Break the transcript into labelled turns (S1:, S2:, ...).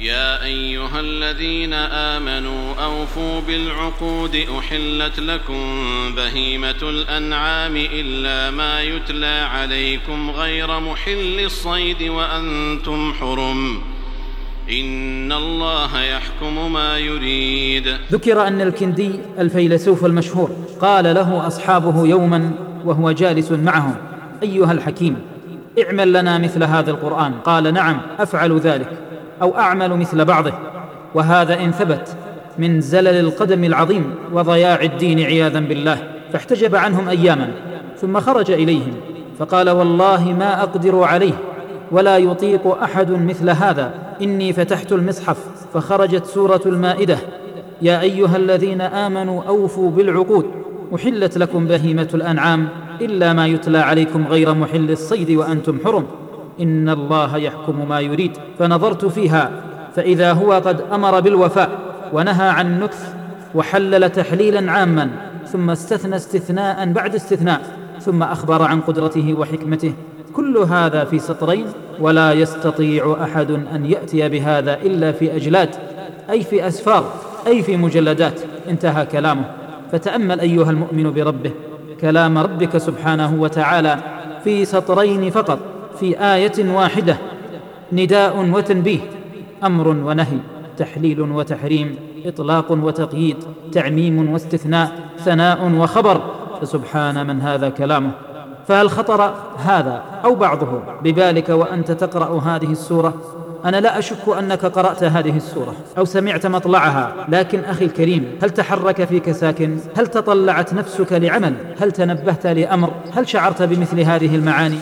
S1: يا أيها الذين آمنوا أوفوا بالعقود أحلت لكم بهيمة الأنعام إلا ما يتلى عليكم غير محل الصيد وأنتم حرم. إن الله يحكم ما يريد.
S2: ذكر أن الكندي الفيلسوف المشهور قال له أصحابه يوما وهو جالس معهم أيها الحكيم اعمل لنا مثل هذا القرآن. قال نعم أفعل ذلك. أو أعمل مثل بعضه. وهذا إن ثبت من زلل القدم العظيم وضياع الدين عياذا بالله. فاحتجب عنهم أياما ثم خرج إليهم. فقال والله ما أقدر عليه ولا يطيق أحد مثل هذا. إني فتحت المصحف فخرجت سورة المائدة. يا أيها الذين آمنوا أوفوا بالعقود. أحلت لكم بهيمة الأنعام إلا ما يتلى عليكم غير محل الصيد وأنتم حرم. إن الله يحكم ما يريد فنظرت فيها فإذا هو قد أمر بالوفاء ونهى عن نكث وحلل تحليلا عاما ثم استثنى استثناء بعد استثناء ثم أخبر عن قدرته وحكمته. كل هذا في سطرين ولا يستطيع أحد أن يأتي بهذا إلا في أجلاد أي في أسفار أي في مجلدات. انتهى كلامه. فتأمل أيها المؤمن بربه كلام ربك سبحانه وتعالى في سطرين فقط. في آية واحدة نداء وتنبيه أمر ونهي تحليل وتحريم إطلاق وتقييد تعميم واستثناء ثناء وخبر فسبحان من هذا كلامه. فهل خطر هذا أو بعضه ببالك وأنت تقرأ هذه السورة؟ أنا لا أشك أنك قرأت هذه السورة أو سمعت مطلعها لكن أخي الكريم هل تحرك فيك ساكن؟ هل تطلعت نفسك لعمل؟ هل تنبهت لأمر؟ هل شعرت بمثل هذه المعاني؟